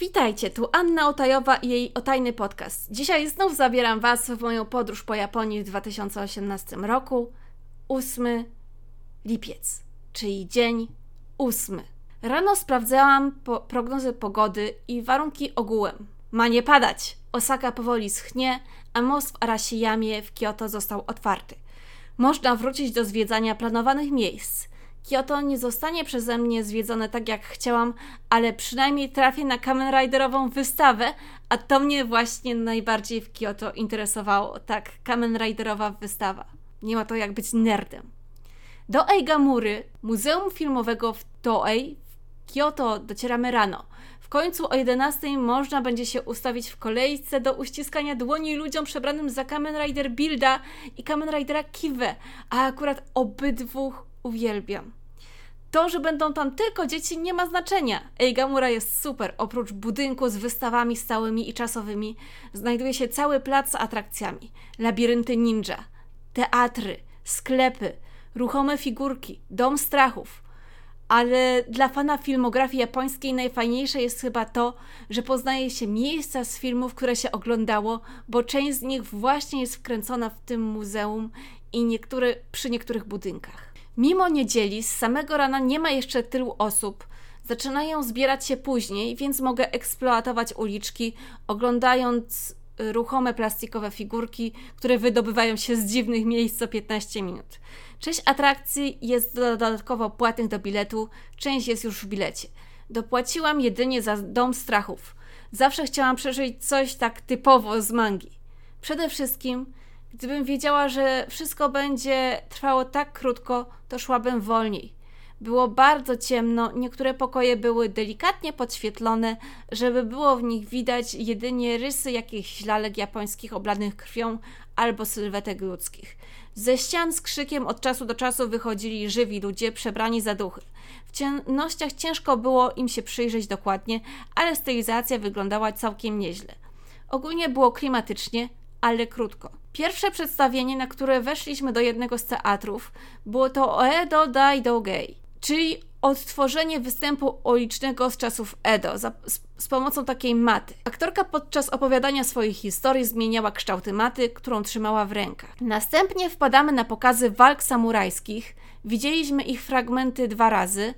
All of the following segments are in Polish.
Witajcie, tu Anna Otajowa i jej otajny podcast. Dzisiaj znów zabieram Was w moją podróż po Japonii w 2018 roku. 8 lipiec, czyli dzień 8. Rano sprawdzałam po prognozy pogody i warunki ogółem. Ma nie padać. Osaka powoli schnie, a most w Arashiyamie w Kyoto został otwarty. Można wrócić do zwiedzania planowanych miejsc – Kyoto nie zostanie przeze mnie zwiedzone tak jak chciałam, ale przynajmniej trafię na Kamen Riderową wystawę, a to mnie właśnie najbardziej w Kyoto interesowało. Tak, Kamen Riderowa wystawa. Nie ma to jak być nerdem. Do Eigamury, Muzeum Filmowego w Toei w Kyoto docieramy rano. W końcu o 11 można będzie się ustawić w kolejce do uściskania dłoni ludziom przebranym za Kamen Rider Builda i Kamen Ridera Kiwe, a akurat obydwu uwielbiam. To, że będą tam tylko dzieci, nie ma znaczenia. Eigamura jest super. Oprócz budynku z wystawami stałymi i czasowymi, znajduje się cały plac z atrakcjami: labirynty ninja, teatry, sklepy, ruchome figurki, dom strachów. Ale dla fana filmografii japońskiej najfajniejsze jest chyba to, że poznaje się miejsca z filmów, które się oglądało, bo część z nich właśnie jest wkręcona w tym muzeum i niektóre, przy niektórych budynkach. Mimo niedzieli z samego rana nie ma jeszcze tylu osób. Zaczynają zbierać się później, więc mogę eksploatować uliczki, oglądając ruchome plastikowe figurki, które wydobywają się z dziwnych miejsc co 15 minut. Część atrakcji jest dodatkowo płatnych do biletu, część jest już w bilecie. Dopłaciłam jedynie za Dom Strachów. Zawsze chciałam przeżyć coś tak typowo z mangi. Przede wszystkim Gdybym wiedziała, że wszystko będzie trwało tak krótko, to szłabym wolniej. Było bardzo ciemno, niektóre pokoje były delikatnie podświetlone, żeby było w nich widać jedynie rysy jakichś lalek japońskich oblanych krwią albo sylwetek ludzkich. Ze ścian z krzykiem od czasu do czasu wychodzili żywi ludzie przebrani za duchy. W ciemnościach ciężko było im się przyjrzeć dokładnie, ale stylizacja wyglądała całkiem nieźle. Ogólnie było klimatycznie, ale krótko. Pierwsze przedstawienie, na które weszliśmy do jednego z teatrów, było to Oedo Daido Gei, czyli odtworzenie występu ulicznego z czasów Edo za, z, z, pomocą takiej maty. Aktorka podczas opowiadania swoich historii zmieniała kształty maty, którą trzymała w rękach. Następnie wpadamy na pokazy walk samurajskich. Widzieliśmy ich fragmenty dwa razy.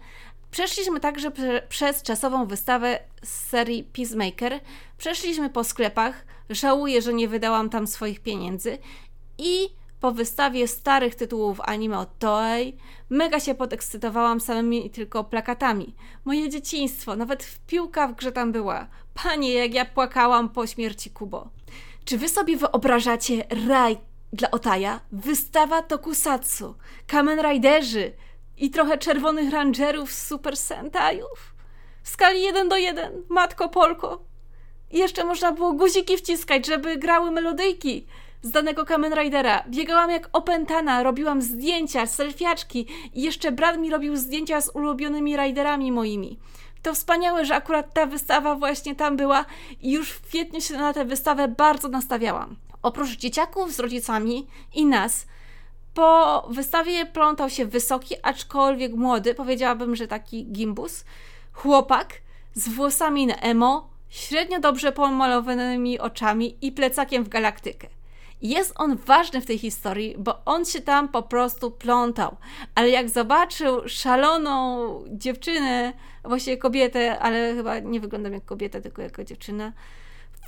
Przeszliśmy także prze, przez czasową wystawę z serii Peacemaker. Przeszliśmy po sklepach, Żałuję, że nie wydałam tam swoich pieniędzy. I po wystawie starych tytułów anime od Toei mega się podekscytowałam samymi tylko plakatami. Moje dzieciństwo, nawet w piłka w grze tam była. Panie, jak ja płakałam po śmierci Kubo. Czy wy sobie wyobrażacie raj dla Otaja? Wystawa Tokusatsu, Kamen Riderzy i trochę czerwonych rangerów z Super Sentajów? W skali 1 do 1, Matko Polko, i jeszcze można było guziki wciskać, żeby grały melodyjki z danego Kamen Ridera. Biegałam jak opętana, robiłam zdjęcia, selfiaczki i jeszcze brat mi robił zdjęcia z ulubionymi riderami moimi. To wspaniałe, że akurat ta wystawa właśnie tam była i już w kwietniu się na tę wystawę bardzo nastawiałam. Oprócz dzieciaków z rodzicami i nas, po wystawie plątał się wysoki, aczkolwiek młody, powiedziałabym, że taki gimbus, chłopak z włosami na emo, średnio dobrze pomalowanymi oczami i plecakiem w galaktykę. Jest on ważny w tej historii, bo on się tam po prostu plątał. Ale jak zobaczył szaloną dziewczynę, właściwie kobietę, ale chyba nie wyglądam jak kobieta, tylko jako dziewczyna,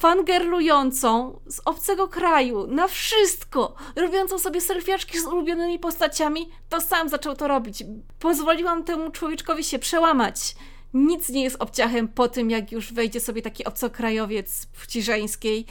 fangerlującą z obcego kraju na wszystko, robiącą sobie selfiaczki z ulubionymi postaciami, to sam zaczął to robić. Pozwoliłam temu człowieczkowi się przełamać nic nie jest obciachem po tym, jak już wejdzie sobie taki obcokrajowiec płci żeńskiej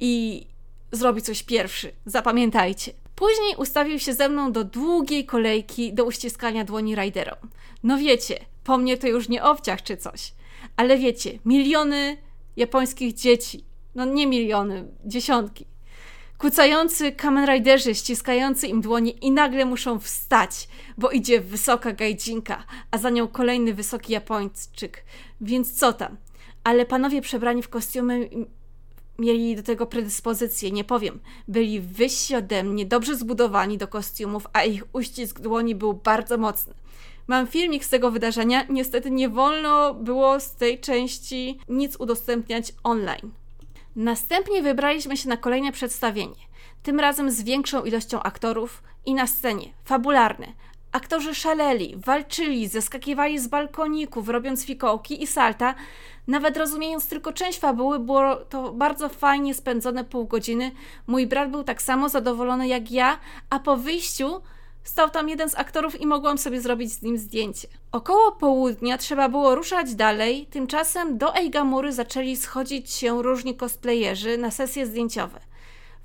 i zrobi coś pierwszy. Zapamiętajcie. Później ustawił się ze mną do długiej kolejki do uściskania dłoni Riderom. No wiecie, po mnie to już nie obciach czy coś. Ale wiecie, miliony japońskich dzieci, no nie miliony, dziesiątki, kucający Kamen Riderzy, ściskający im dłonie i nagle muszą wstać, bo idzie wysoka gajdzinka, a za nią kolejny wysoki Japończyk. Więc co tam? Ale panowie przebrani w kostiumy mieli do tego predyspozycję, nie powiem. Byli wyżsi ode mnie, dobrze zbudowani do kostiumów, a ich uścisk dłoni był bardzo mocny. Mam filmik z tego wydarzenia. Niestety nie wolno było z tej części nic udostępniać online. Następnie wybraliśmy się na kolejne przedstawienie. Tym razem z większą ilością aktorów i na scenie, fabularne. Aktorzy szaleli, walczyli, zeskakiwali z balkoników, robiąc fikołki i salta. Nawet rozumiejąc tylko część fabuły, było to bardzo fajnie spędzone pół godziny. Mój brat był tak samo zadowolony jak ja, a po wyjściu Stał tam jeden z aktorów i mogłam sobie zrobić z nim zdjęcie. Około południa trzeba było ruszać dalej, tymczasem do Eigamury zaczęli schodzić się różni cosplayerzy na sesje zdjęciowe.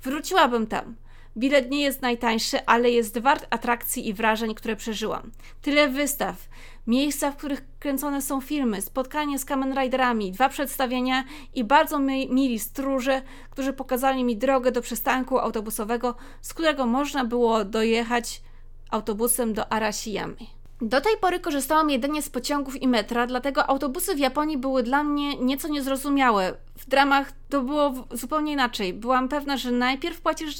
Wróciłabym tam. Bilet nie jest najtańszy, ale jest wart atrakcji i wrażeń, które przeżyłam. Tyle wystaw, miejsca, w których kręcone są filmy, spotkanie z Kamen Riderami, dwa przedstawienia i bardzo mili stróże, którzy pokazali mi drogę do przystanku autobusowego, z którego można było dojechać autobusem do Arashiyamy. Do tej pory korzystałam jedynie z pociągów i metra, dlatego autobusy w Japonii były dla mnie nieco niezrozumiałe. W dramach to było zupełnie inaczej. Byłam pewna, że najpierw płacisz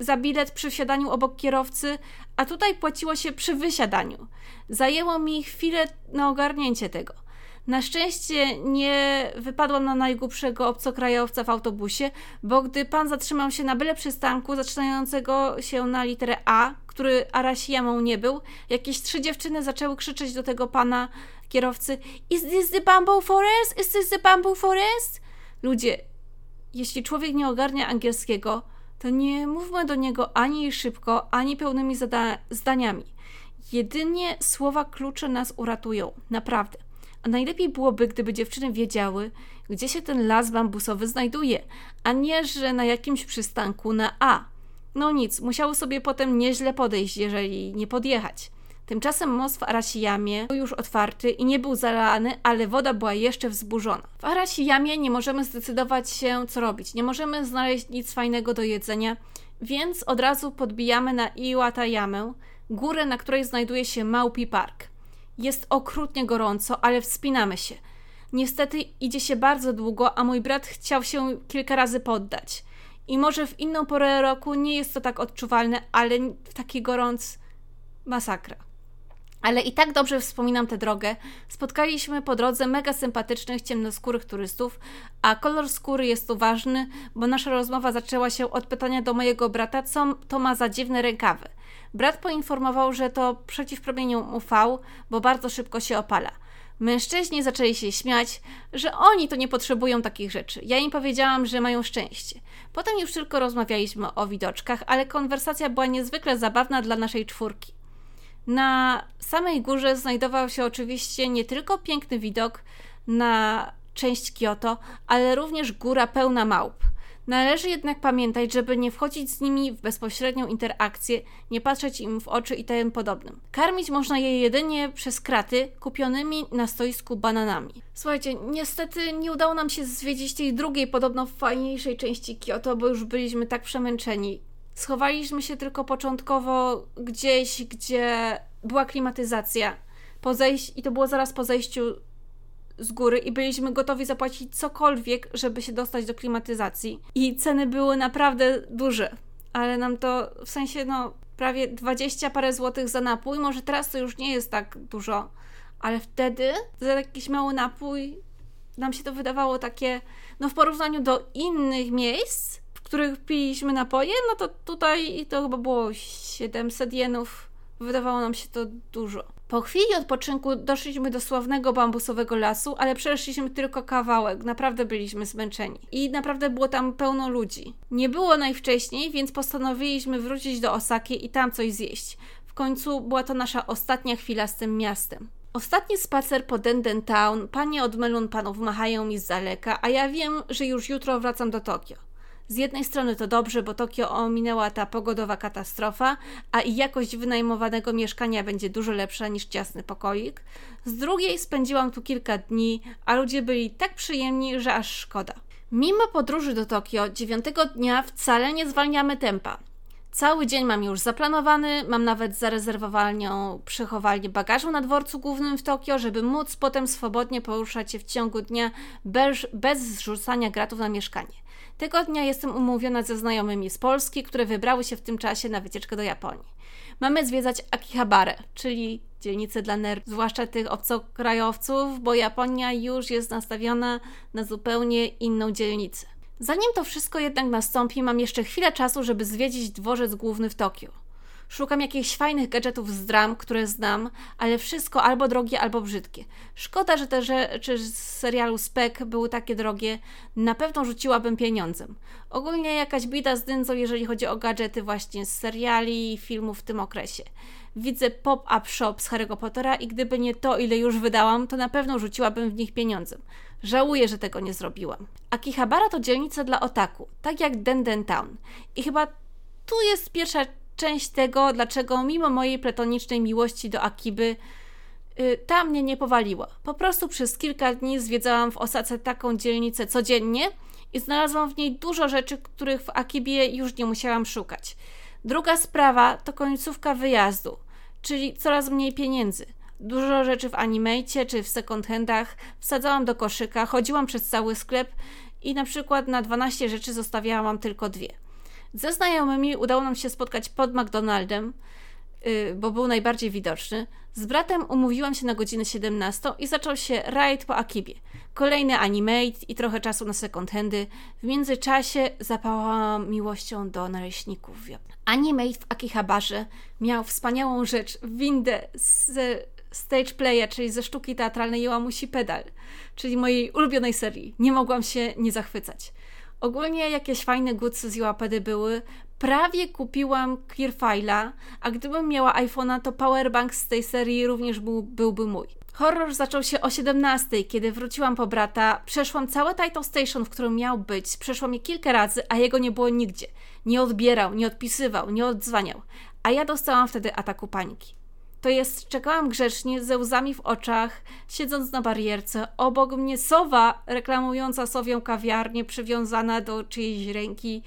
za bilet przy wsiadaniu obok kierowcy, a tutaj płaciło się przy wysiadaniu. Zajęło mi chwilę na ogarnięcie tego. Na szczęście nie wypadłam na najgłupszego obcokrajowca w autobusie, bo gdy pan zatrzymał się na byle przystanku zaczynającego się na literę A, który Arasiyamą nie był, jakieś trzy dziewczyny zaczęły krzyczeć do tego pana kierowcy Is this the bamboo forest? Is this the bamboo forest? Ludzie, jeśli człowiek nie ogarnia angielskiego, to nie mówmy do niego ani szybko, ani pełnymi zdaniami. Jedynie słowa klucze nas uratują, naprawdę. Najlepiej byłoby, gdyby dziewczyny wiedziały, gdzie się ten las bambusowy znajduje, a nie, że na jakimś przystanku na A. No nic, musiały sobie potem nieźle podejść, jeżeli nie podjechać. Tymczasem most w Arasiyamie był już otwarty i nie był zalany, ale woda była jeszcze wzburzona. W Arasiyamie nie możemy zdecydować się, co robić. Nie możemy znaleźć nic fajnego do jedzenia, więc od razu podbijamy na Iwatayamę, górę, na której znajduje się Maupi Park. Jest okrutnie gorąco, ale wspinamy się. Niestety idzie się bardzo długo, a mój brat chciał się kilka razy poddać. I może w inną porę roku nie jest to tak odczuwalne, ale w taki gorąc masakra. Ale i tak dobrze wspominam tę drogę. Spotkaliśmy po drodze mega sympatycznych, ciemnoskórych turystów, a kolor skóry jest tu ważny, bo nasza rozmowa zaczęła się od pytania do mojego brata, co to ma za dziwne rękawy. Brat poinformował, że to przeciw promieniom UV, bo bardzo szybko się opala. Mężczyźni zaczęli się śmiać, że oni to nie potrzebują takich rzeczy. Ja im powiedziałam, że mają szczęście. Potem już tylko rozmawialiśmy o widoczkach, ale konwersacja była niezwykle zabawna dla naszej czwórki. Na samej górze znajdował się oczywiście nie tylko piękny widok na część Kyoto, ale również góra pełna małp. Należy jednak pamiętać, żeby nie wchodzić z nimi w bezpośrednią interakcję, nie patrzeć im w oczy i tym podobnym. Karmić można je jedynie przez kraty kupionymi na stoisku bananami. Słuchajcie, niestety nie udało nam się zwiedzić tej drugiej, podobno fajniejszej części Kyoto, bo już byliśmy tak przemęczeni. Schowaliśmy się tylko początkowo gdzieś, gdzie była klimatyzacja. Po I to było zaraz po zejściu z góry i byliśmy gotowi zapłacić cokolwiek, żeby się dostać do klimatyzacji. I ceny były naprawdę duże, ale nam to w sensie, no, prawie 20 parę złotych za napój. Może teraz to już nie jest tak dużo, ale wtedy za jakiś mały napój nam się to wydawało takie, no, w porównaniu do innych miejsc, w których piliśmy napoje, no to tutaj to chyba było 700 jenów. Wydawało nam się to dużo. Po chwili odpoczynku doszliśmy do sławnego bambusowego lasu, ale przeszliśmy tylko kawałek. Naprawdę byliśmy zmęczeni. I naprawdę było tam pełno ludzi. Nie było najwcześniej, więc postanowiliśmy wrócić do Osaki i tam coś zjeść. W końcu była to nasza ostatnia chwila z tym miastem. Ostatni spacer po Denden Town. Panie od melon panów machają mi z daleka, a ja wiem, że już jutro wracam do Tokio. Z jednej strony to dobrze, bo Tokio ominęła ta pogodowa katastrofa, a i jakość wynajmowanego mieszkania będzie dużo lepsza niż ciasny pokoik. Z drugiej spędziłam tu kilka dni, a ludzie byli tak przyjemni, że aż szkoda. Mimo podróży do Tokio, dziewiątego dnia wcale nie zwalniamy tempa. Cały dzień mam już zaplanowany, mam nawet zarezerwowaną przechowalnię bagażu na dworcu głównym w Tokio, żeby móc potem swobodnie poruszać się w ciągu dnia bez, bez zrzucania gratów na mieszkanie. Tego dnia jestem umówiona ze znajomymi z Polski, które wybrały się w tym czasie na wycieczkę do Japonii. mamy zwiedzać Akihabare, czyli dzielnicę dla nerdów, zwłaszcza tych obcokrajowców, bo Japonia już jest nastawiona na zupełnie inną dzielnicę. Zanim to wszystko jednak nastąpi, mam jeszcze chwilę czasu, żeby zwiedzić dworzec główny w Tokio. Szukam jakichś fajnych gadżetów z dram, które znam, ale wszystko albo drogie, albo brzydkie. Szkoda, że te rzeczy z serialu Spek były takie drogie. Na pewno rzuciłabym pieniądzem. Ogólnie jakaś bida z dędzą, jeżeli chodzi o gadżety właśnie z seriali i filmów w tym okresie. Widzę pop-up shop z Harry'ego Pottera i gdyby nie to, ile już wydałam, to na pewno rzuciłabym w nich pieniądzem. Żałuję, że tego nie zrobiłam. Akihabara to dzielnica dla otaku, tak jak Denden Town. I chyba tu jest pierwsza część tego, dlaczego mimo mojej platonicznej miłości do Akiby, yy, ta mnie nie powaliła. Po prostu przez kilka dni zwiedzałam w Osace taką dzielnicę codziennie i znalazłam w niej dużo rzeczy, których w Akibie już nie musiałam szukać. Druga sprawa to końcówka wyjazdu, czyli coraz mniej pieniędzy. Dużo rzeczy w animejcie czy w second handach wsadzałam do koszyka, chodziłam przez cały sklep i na przykład na 12 rzeczy zostawiałam tylko dwie. Ze znajomymi udało nam się spotkać pod McDonaldem, yy, bo był najbardziej widoczny. Z bratem umówiłam się na godzinę 17 i zaczął się rajd po Akibie. Kolejny animate i trochę czasu na second handy. W międzyczasie zapałałam miłością do naleśników. Animate w Akihabarze miał wspaniałą rzecz, windę z stage playa, czyli ze sztuki teatralnej Joamusi Pedal, czyli mojej ulubionej serii. Nie mogłam się nie zachwycać. Ogólnie jakieś fajne goodsy z Joapedy były. Prawie kupiłam Clearfile'a, a gdybym miała iPhone'a, to powerbank z tej serii również był, byłby mój. Horror zaczął się o 17, kiedy wróciłam po brata. Przeszłam całe Title Station, w którym miał być. Przeszłam je kilka razy, a jego nie było nigdzie. Nie odbierał, nie odpisywał, nie odzwaniał. A ja dostałam wtedy ataku paniki to jest czekałam grzecznie, ze łzami w oczach, siedząc na barierce. Obok mnie sowa reklamująca sowią kawiarnię, przywiązana do czyjejś ręki.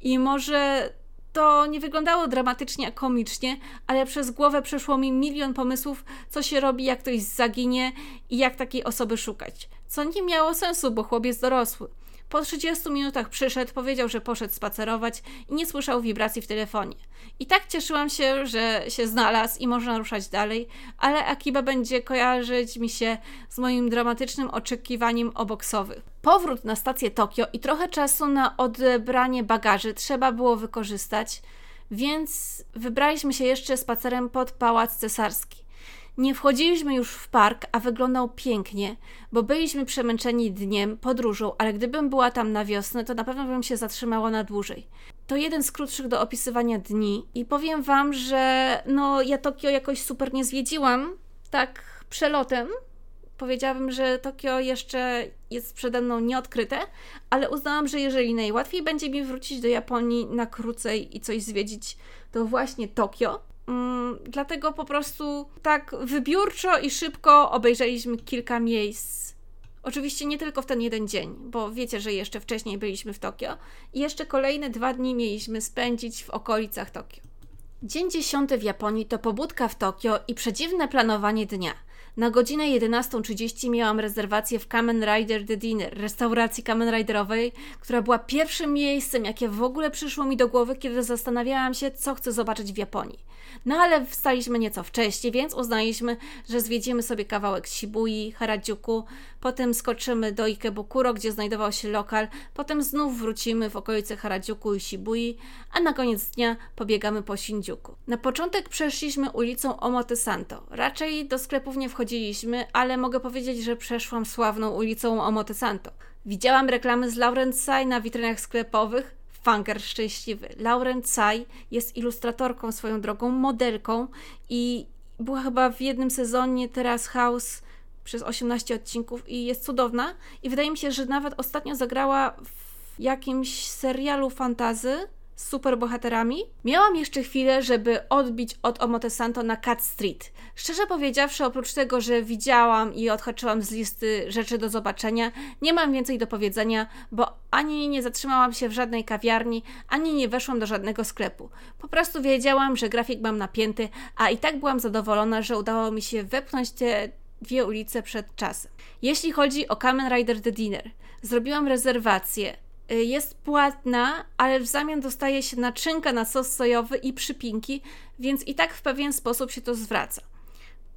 I może to nie wyglądało dramatycznie, a komicznie, ale przez głowę przeszło mi milion pomysłów, co się robi, jak ktoś zaginie i jak takiej osoby szukać. Co nie miało sensu, bo chłopiec dorosły. Po 30 minutach przyszedł, powiedział, że poszedł spacerować i nie słyszał wibracji w telefonie. I tak cieszyłam się, że się znalazł i można ruszać dalej, ale Akiba będzie kojarzyć mi się z moim dramatycznym oczekiwaniem oboksowych. Powrót na stację Tokio i trochę czasu na odebranie bagaży trzeba było wykorzystać, więc wybraliśmy się jeszcze spacerem pod Pałac Cesarski. Nie wchodziliśmy już w park, a wyglądał pięknie, bo byliśmy przemęczeni dniem, podróżą, ale gdybym była tam na wiosnę, to na pewno bym się zatrzymała na dłużej. To jeden z krótszych do opisywania dni i powiem Wam, że no ja Tokio jakoś super nie zwiedziłam, tak przelotem. Powiedziałabym, że Tokio jeszcze jest przede mną nieodkryte, ale uznałam, że jeżeli najłatwiej będzie mi wrócić do Japonii na krócej i coś zwiedzić, to właśnie Tokio Mm, dlatego po prostu tak wybiórczo i szybko obejrzeliśmy kilka miejsc. Oczywiście nie tylko w ten jeden dzień, bo wiecie, że jeszcze wcześniej byliśmy w Tokio i jeszcze kolejne dwa dni mieliśmy spędzić w okolicach Tokio. Dzień dziesiąty w Japonii to pobudka w Tokio i przedziwne planowanie dnia – na godzinę 11.30 miałam rezerwację w Kamen Rider The Dinner, restauracji Kamen Riderowej, która była pierwszym miejscem, jakie w ogóle przyszło mi do głowy, kiedy zastanawiałam się, co chcę zobaczyć w Japonii. No ale wstaliśmy nieco wcześniej, więc uznaliśmy, że zwiedzimy sobie kawałek Shibui, Harajuku, potem skoczymy do Ikebukuro, gdzie znajdował się lokal, potem znów wrócimy w okolice Harajuku i Shibui, a na koniec dnia pobiegamy po Shinjuku. Na początek przeszliśmy ulicą Omotesanto. Raczej do sklepów nie wchodziliśmy, ale mogę powiedzieć, że przeszłam sławną ulicą Omotesanto. Widziałam reklamy z Laurent Sai na witrynach sklepowych, Funker szczęśliwy. Lauren Tsai jest ilustratorką swoją drogą, modelką i była chyba w jednym sezonie teraz House przez 18 odcinków i jest cudowna. I wydaje mi się, że nawet ostatnio zagrała w jakimś serialu fantazy superbohaterami. Miałam jeszcze chwilę, żeby odbić od Omotesanto na Cat Street. Szczerze powiedziawszy, oprócz tego, że widziałam i odhaczyłam z listy rzeczy do zobaczenia, nie mam więcej do powiedzenia, bo ani nie zatrzymałam się w żadnej kawiarni, ani nie weszłam do żadnego sklepu. Po prostu wiedziałam, że grafik mam napięty, a i tak byłam zadowolona, że udało mi się wepchnąć te dwie ulice przed czasem. Jeśli chodzi o Kamen Rider The Dinner, zrobiłam rezerwację jest płatna, ale w zamian dostaje się naczynka na sos sojowy i przypinki, więc i tak w pewien sposób się to zwraca.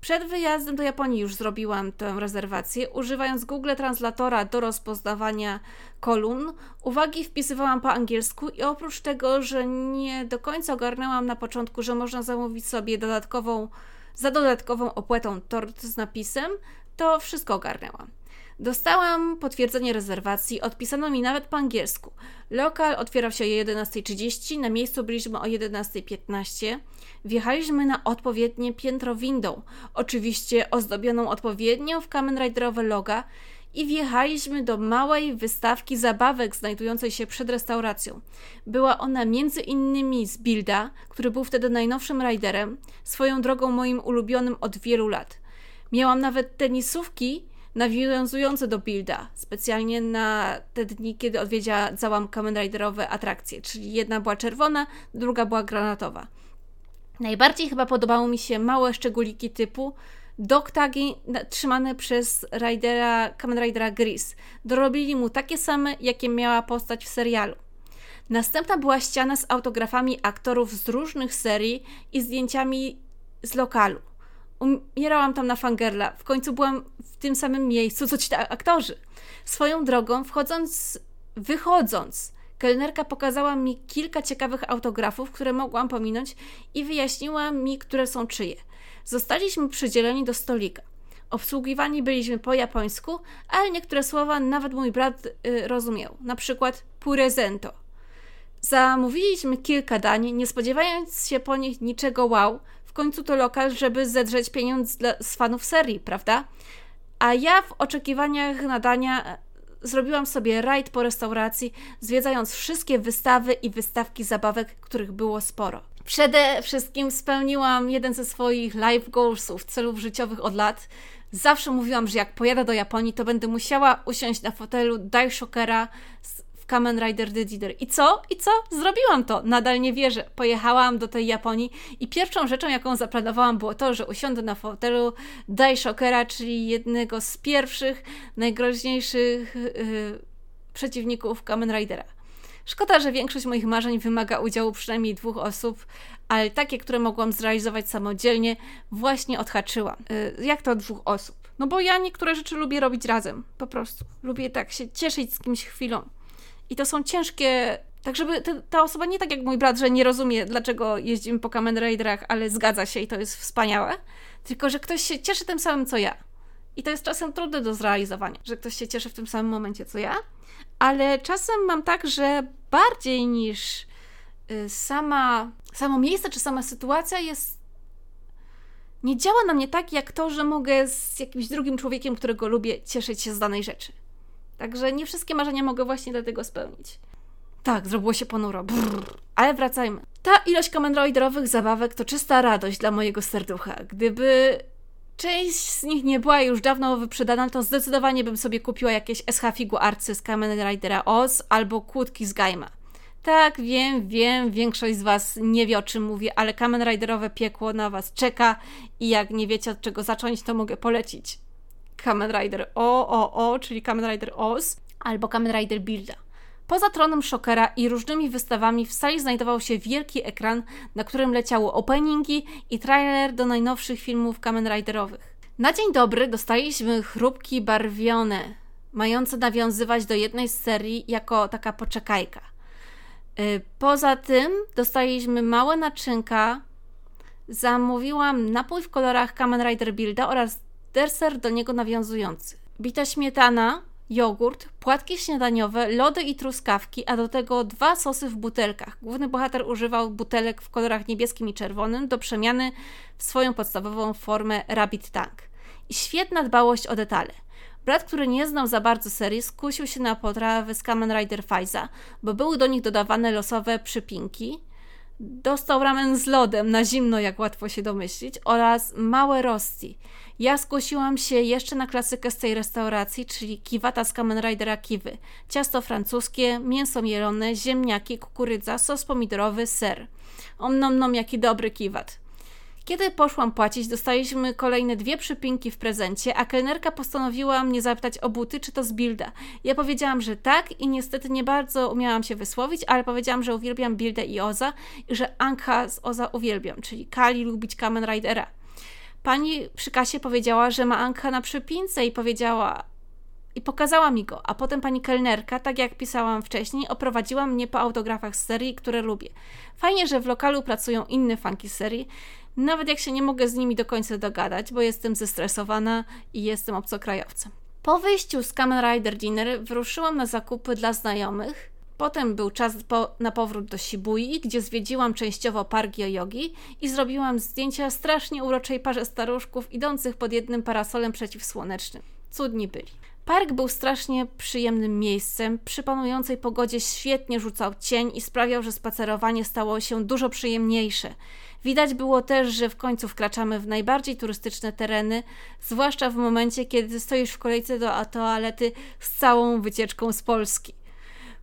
Przed wyjazdem do Japonii już zrobiłam tę rezerwację, używając Google Translatora do rozpoznawania kolumn. Uwagi wpisywałam po angielsku i oprócz tego, że nie do końca ogarnęłam na początku, że można zamówić sobie dodatkową, za dodatkową opłatą tort z napisem, to wszystko ogarnęłam. Dostałam potwierdzenie rezerwacji, odpisano mi nawet po angielsku. Lokal otwierał się o 11.30, na miejscu byliśmy o 11.15. Wjechaliśmy na odpowiednie piętro windą, oczywiście ozdobioną odpowiednio w Kamen Riderowe loga i wjechaliśmy do małej wystawki zabawek znajdującej się przed restauracją. Była ona między innymi z Bilda, który był wtedy najnowszym riderem, swoją drogą moim ulubionym od wielu lat. Miałam nawet tenisówki nawiązujące do Builda, specjalnie na te dni, kiedy odwiedziałam Kamen Riderowe atrakcje, czyli jedna była czerwona, druga była granatowa. Najbardziej chyba podobały mi się małe szczególiki typu dog tagi trzymane przez Ridera, Kamen Ridera Gris. Dorobili mu takie same, jakie miała postać w serialu. Następna była ściana z autografami aktorów z różnych serii i zdjęciami z lokalu. Umierałam tam na fangirla. W końcu byłam w tym samym miejscu, co ci aktorzy. Swoją drogą, wchodząc, wychodząc, kelnerka pokazała mi kilka ciekawych autografów, które mogłam pominąć i wyjaśniła mi, które są czyje. Zostaliśmy przydzieleni do stolika. Obsługiwani byliśmy po japońsku, ale niektóre słowa nawet mój brat y, rozumiał. Na przykład purezento. Zamówiliśmy kilka dań, nie spodziewając się po nich niczego wow, w końcu to lokal, żeby zedrzeć pieniądz dla, z fanów serii, prawda? A ja w oczekiwaniach nadania e, zrobiłam sobie rajd po restauracji, zwiedzając wszystkie wystawy i wystawki zabawek, których było sporo. Przede wszystkim spełniłam jeden ze swoich life goalsów, celów życiowych od lat. Zawsze mówiłam, że jak pojadę do Japonii, to będę musiała usiąść na fotelu Daishokera z w Kamen Rider Leader. I co? I co? Zrobiłam to. Nadal nie wierzę. Pojechałam do tej Japonii i pierwszą rzeczą, jaką zaplanowałam, było to, że usiądę na fotelu Daishokera, czyli jednego z pierwszych, najgroźniejszych yy, przeciwników Kamen Ridera. Szkoda, że większość moich marzeń wymaga udziału przynajmniej dwóch osób, ale takie, które mogłam zrealizować samodzielnie, właśnie odhaczyłam. Yy, jak to dwóch osób? No bo ja niektóre rzeczy lubię robić razem, po prostu. Lubię tak się cieszyć z kimś chwilą. I to są ciężkie. Tak, żeby te, ta osoba nie tak jak mój brat, że nie rozumie, dlaczego jeździmy po Kamen Riderach, ale zgadza się i to jest wspaniałe, tylko że ktoś się cieszy tym samym co ja. I to jest czasem trudne do zrealizowania, że ktoś się cieszy w tym samym momencie co ja, ale czasem mam tak, że bardziej niż y, sama, samo miejsce czy sama sytuacja jest. Nie działa na mnie tak, jak to, że mogę z jakimś drugim człowiekiem, którego lubię, cieszyć się z danej rzeczy. Także nie wszystkie marzenia mogę właśnie dlatego spełnić. Tak, zrobiło się ponuro. Brrr. Ale wracajmy. Ta ilość komendroiderowych zabawek to czysta radość dla mojego serducha. Gdyby część z nich nie była już dawno wyprzedana, to zdecydowanie bym sobie kupiła jakieś SH figu arcy z Kamen Ridera Oz albo kłódki z Gaima. Tak, wiem, wiem, większość z Was nie wie o czym mówię, ale Kamen Riderowe piekło na Was czeka i jak nie wiecie od czego zacząć, to mogę polecić. Kamen Rider OOO, czyli Kamen Rider Oz, albo Kamen Rider Builda. Poza tronem Shockera i różnymi wystawami w sali znajdował się wielki ekran, na którym leciały openingi i trailer do najnowszych filmów Kamen Riderowych. Na dzień dobry dostaliśmy chrupki barwione, mające nawiązywać do jednej z serii jako taka poczekajka. Y, poza tym dostaliśmy małe naczynka. Zamówiłam napój w kolorach Kamen Rider Builda oraz deser do niego nawiązujący. Bita śmietana, jogurt, płatki śniadaniowe, lody i truskawki, a do tego dwa sosy w butelkach. Główny bohater używał butelek w kolorach niebieskim i czerwonym do przemiany w swoją podstawową formę Rabbit Tank. I świetna dbałość o detale. Brat, który nie znał za bardzo serii, skusił się na potrawy z Kamen Rider Faiza, bo były do nich dodawane losowe przypinki. Dostał ramen z lodem na zimno, jak łatwo się domyślić, oraz małe rosti. Ja skusiłam się jeszcze na klasykę z tej restauracji, czyli kiwata z Kamen Ridera Kiwy. Ciasto francuskie, mięso mielone, ziemniaki, kukurydza, sos pomidorowy, ser. Om nom nom, jaki dobry kiwat. Kiedy poszłam płacić, dostaliśmy kolejne dwie przypinki w prezencie, a kelnerka postanowiła mnie zapytać o buty, czy to z Bilda. Ja powiedziałam, że tak i niestety nie bardzo umiałam się wysłowić, ale powiedziałam, że uwielbiam Bildę i Oza i że Anka z Oza uwielbiam, czyli Kali lubić Kamen Ridera. Pani przy kasie powiedziała, że ma Anka na przypince i powiedziała, i pokazała mi go, a potem pani kelnerka, tak jak pisałam wcześniej, oprowadziła mnie po autografach z serii, które lubię. Fajnie, że w lokalu pracują inne fanki serii, nawet jak się nie mogę z nimi do końca dogadać, bo jestem zestresowana i jestem obcokrajowcem. Po wyjściu z Kamen Rider Dinner wyruszyłam na zakupy dla znajomych. Potem był czas po, na powrót do Shibui, gdzie zwiedziłam częściowo park Yoyogi i zrobiłam zdjęcia strasznie uroczej parze staruszków idących pod jednym parasolem przeciwsłonecznym. Cudni byli. Park był strasznie przyjemnym miejscem. Przy panującej pogodzie świetnie rzucał cień i sprawiał, że spacerowanie stało się dużo przyjemniejsze. Widać było też, że w końcu wkraczamy w najbardziej turystyczne tereny, zwłaszcza w momencie, kiedy stoisz w kolejce do toalety z całą wycieczką z Polski.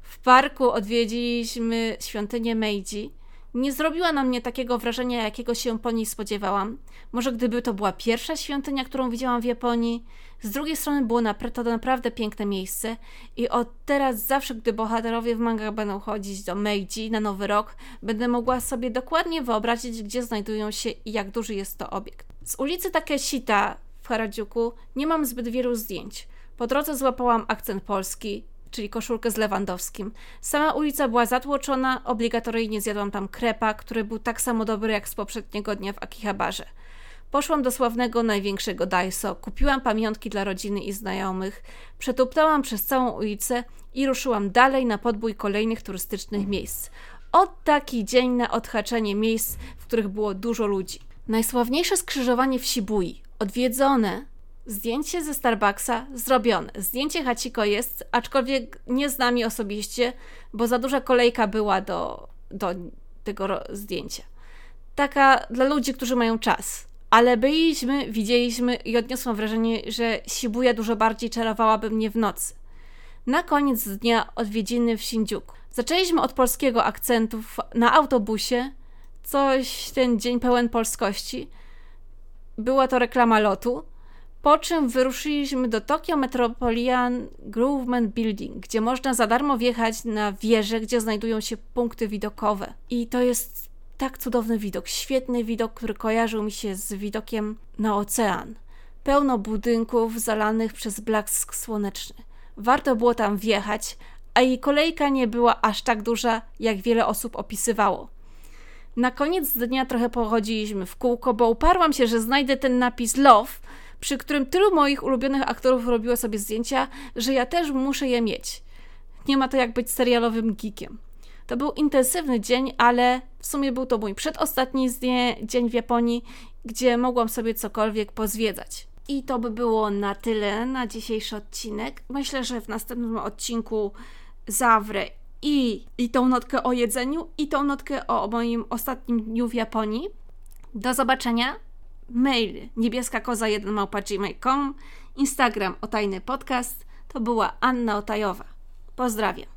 W parku odwiedziliśmy świątynię Meiji, nie zrobiła na mnie takiego wrażenia, jakiego się po niej spodziewałam. Może gdyby to była pierwsza świątynia, którą widziałam w Japonii. Z drugiej strony było to naprawdę piękne miejsce i od teraz zawsze, gdy bohaterowie w mangach będą chodzić do Meiji na Nowy Rok, będę mogła sobie dokładnie wyobrazić, gdzie znajdują się i jak duży jest to obiekt. Z ulicy Takeshita w Harajuku nie mam zbyt wielu zdjęć. Po drodze złapałam akcent polski, czyli koszulkę z Lewandowskim. Sama ulica była zatłoczona, obligatoryjnie zjadłam tam krepa, który był tak samo dobry jak z poprzedniego dnia w Akihabarze. Poszłam do sławnego największego Daiso, kupiłam pamiątki dla rodziny i znajomych, przetuptałam przez całą ulicę i ruszyłam dalej na podbój kolejnych turystycznych miejsc. Od taki dzień na odhaczenie miejsc, w których było dużo ludzi. Najsławniejsze skrzyżowanie w Shibui, odwiedzone Zdjęcie ze Starbucksa zrobione. Zdjęcie Hachiko jest, aczkolwiek nie z nami osobiście, bo za duża kolejka była do, do tego zdjęcia. Taka dla ludzi, którzy mają czas. Ale byliśmy, widzieliśmy i odniosłam wrażenie, że Shibuya dużo bardziej czarowałaby mnie w nocy. Na koniec dnia odwiedziny w Shinjuku. Zaczęliśmy od polskiego akcentu na autobusie. Coś ten dzień pełen polskości. Była to reklama lotu. Po czym wyruszyliśmy do Tokyo Metropolitan Groovement Building, gdzie można za darmo wjechać na wieżę, gdzie znajdują się punkty widokowe. I to jest tak cudowny widok, świetny widok, który kojarzył mi się z widokiem na ocean. Pełno budynków zalanych przez blask słoneczny. Warto było tam wjechać, a jej kolejka nie była aż tak duża, jak wiele osób opisywało. Na koniec dnia trochę pochodziliśmy w kółko, bo uparłam się, że znajdę ten napis Love, przy którym tylu moich ulubionych aktorów robiło sobie zdjęcia, że ja też muszę je mieć. Nie ma to jak być serialowym geekiem. To był intensywny dzień, ale w sumie był to mój przedostatni dzień w Japonii, gdzie mogłam sobie cokolwiek pozwiedzać. I to by było na tyle na dzisiejszy odcinek. Myślę, że w następnym odcinku zawrę i, i tą notkę o jedzeniu, i tą notkę o moim ostatnim dniu w Japonii. Do zobaczenia mail niebieska koza 1 małpa.gmail.com, Instagram o tajny podcast. To była Anna Otajowa. Pozdrawiam.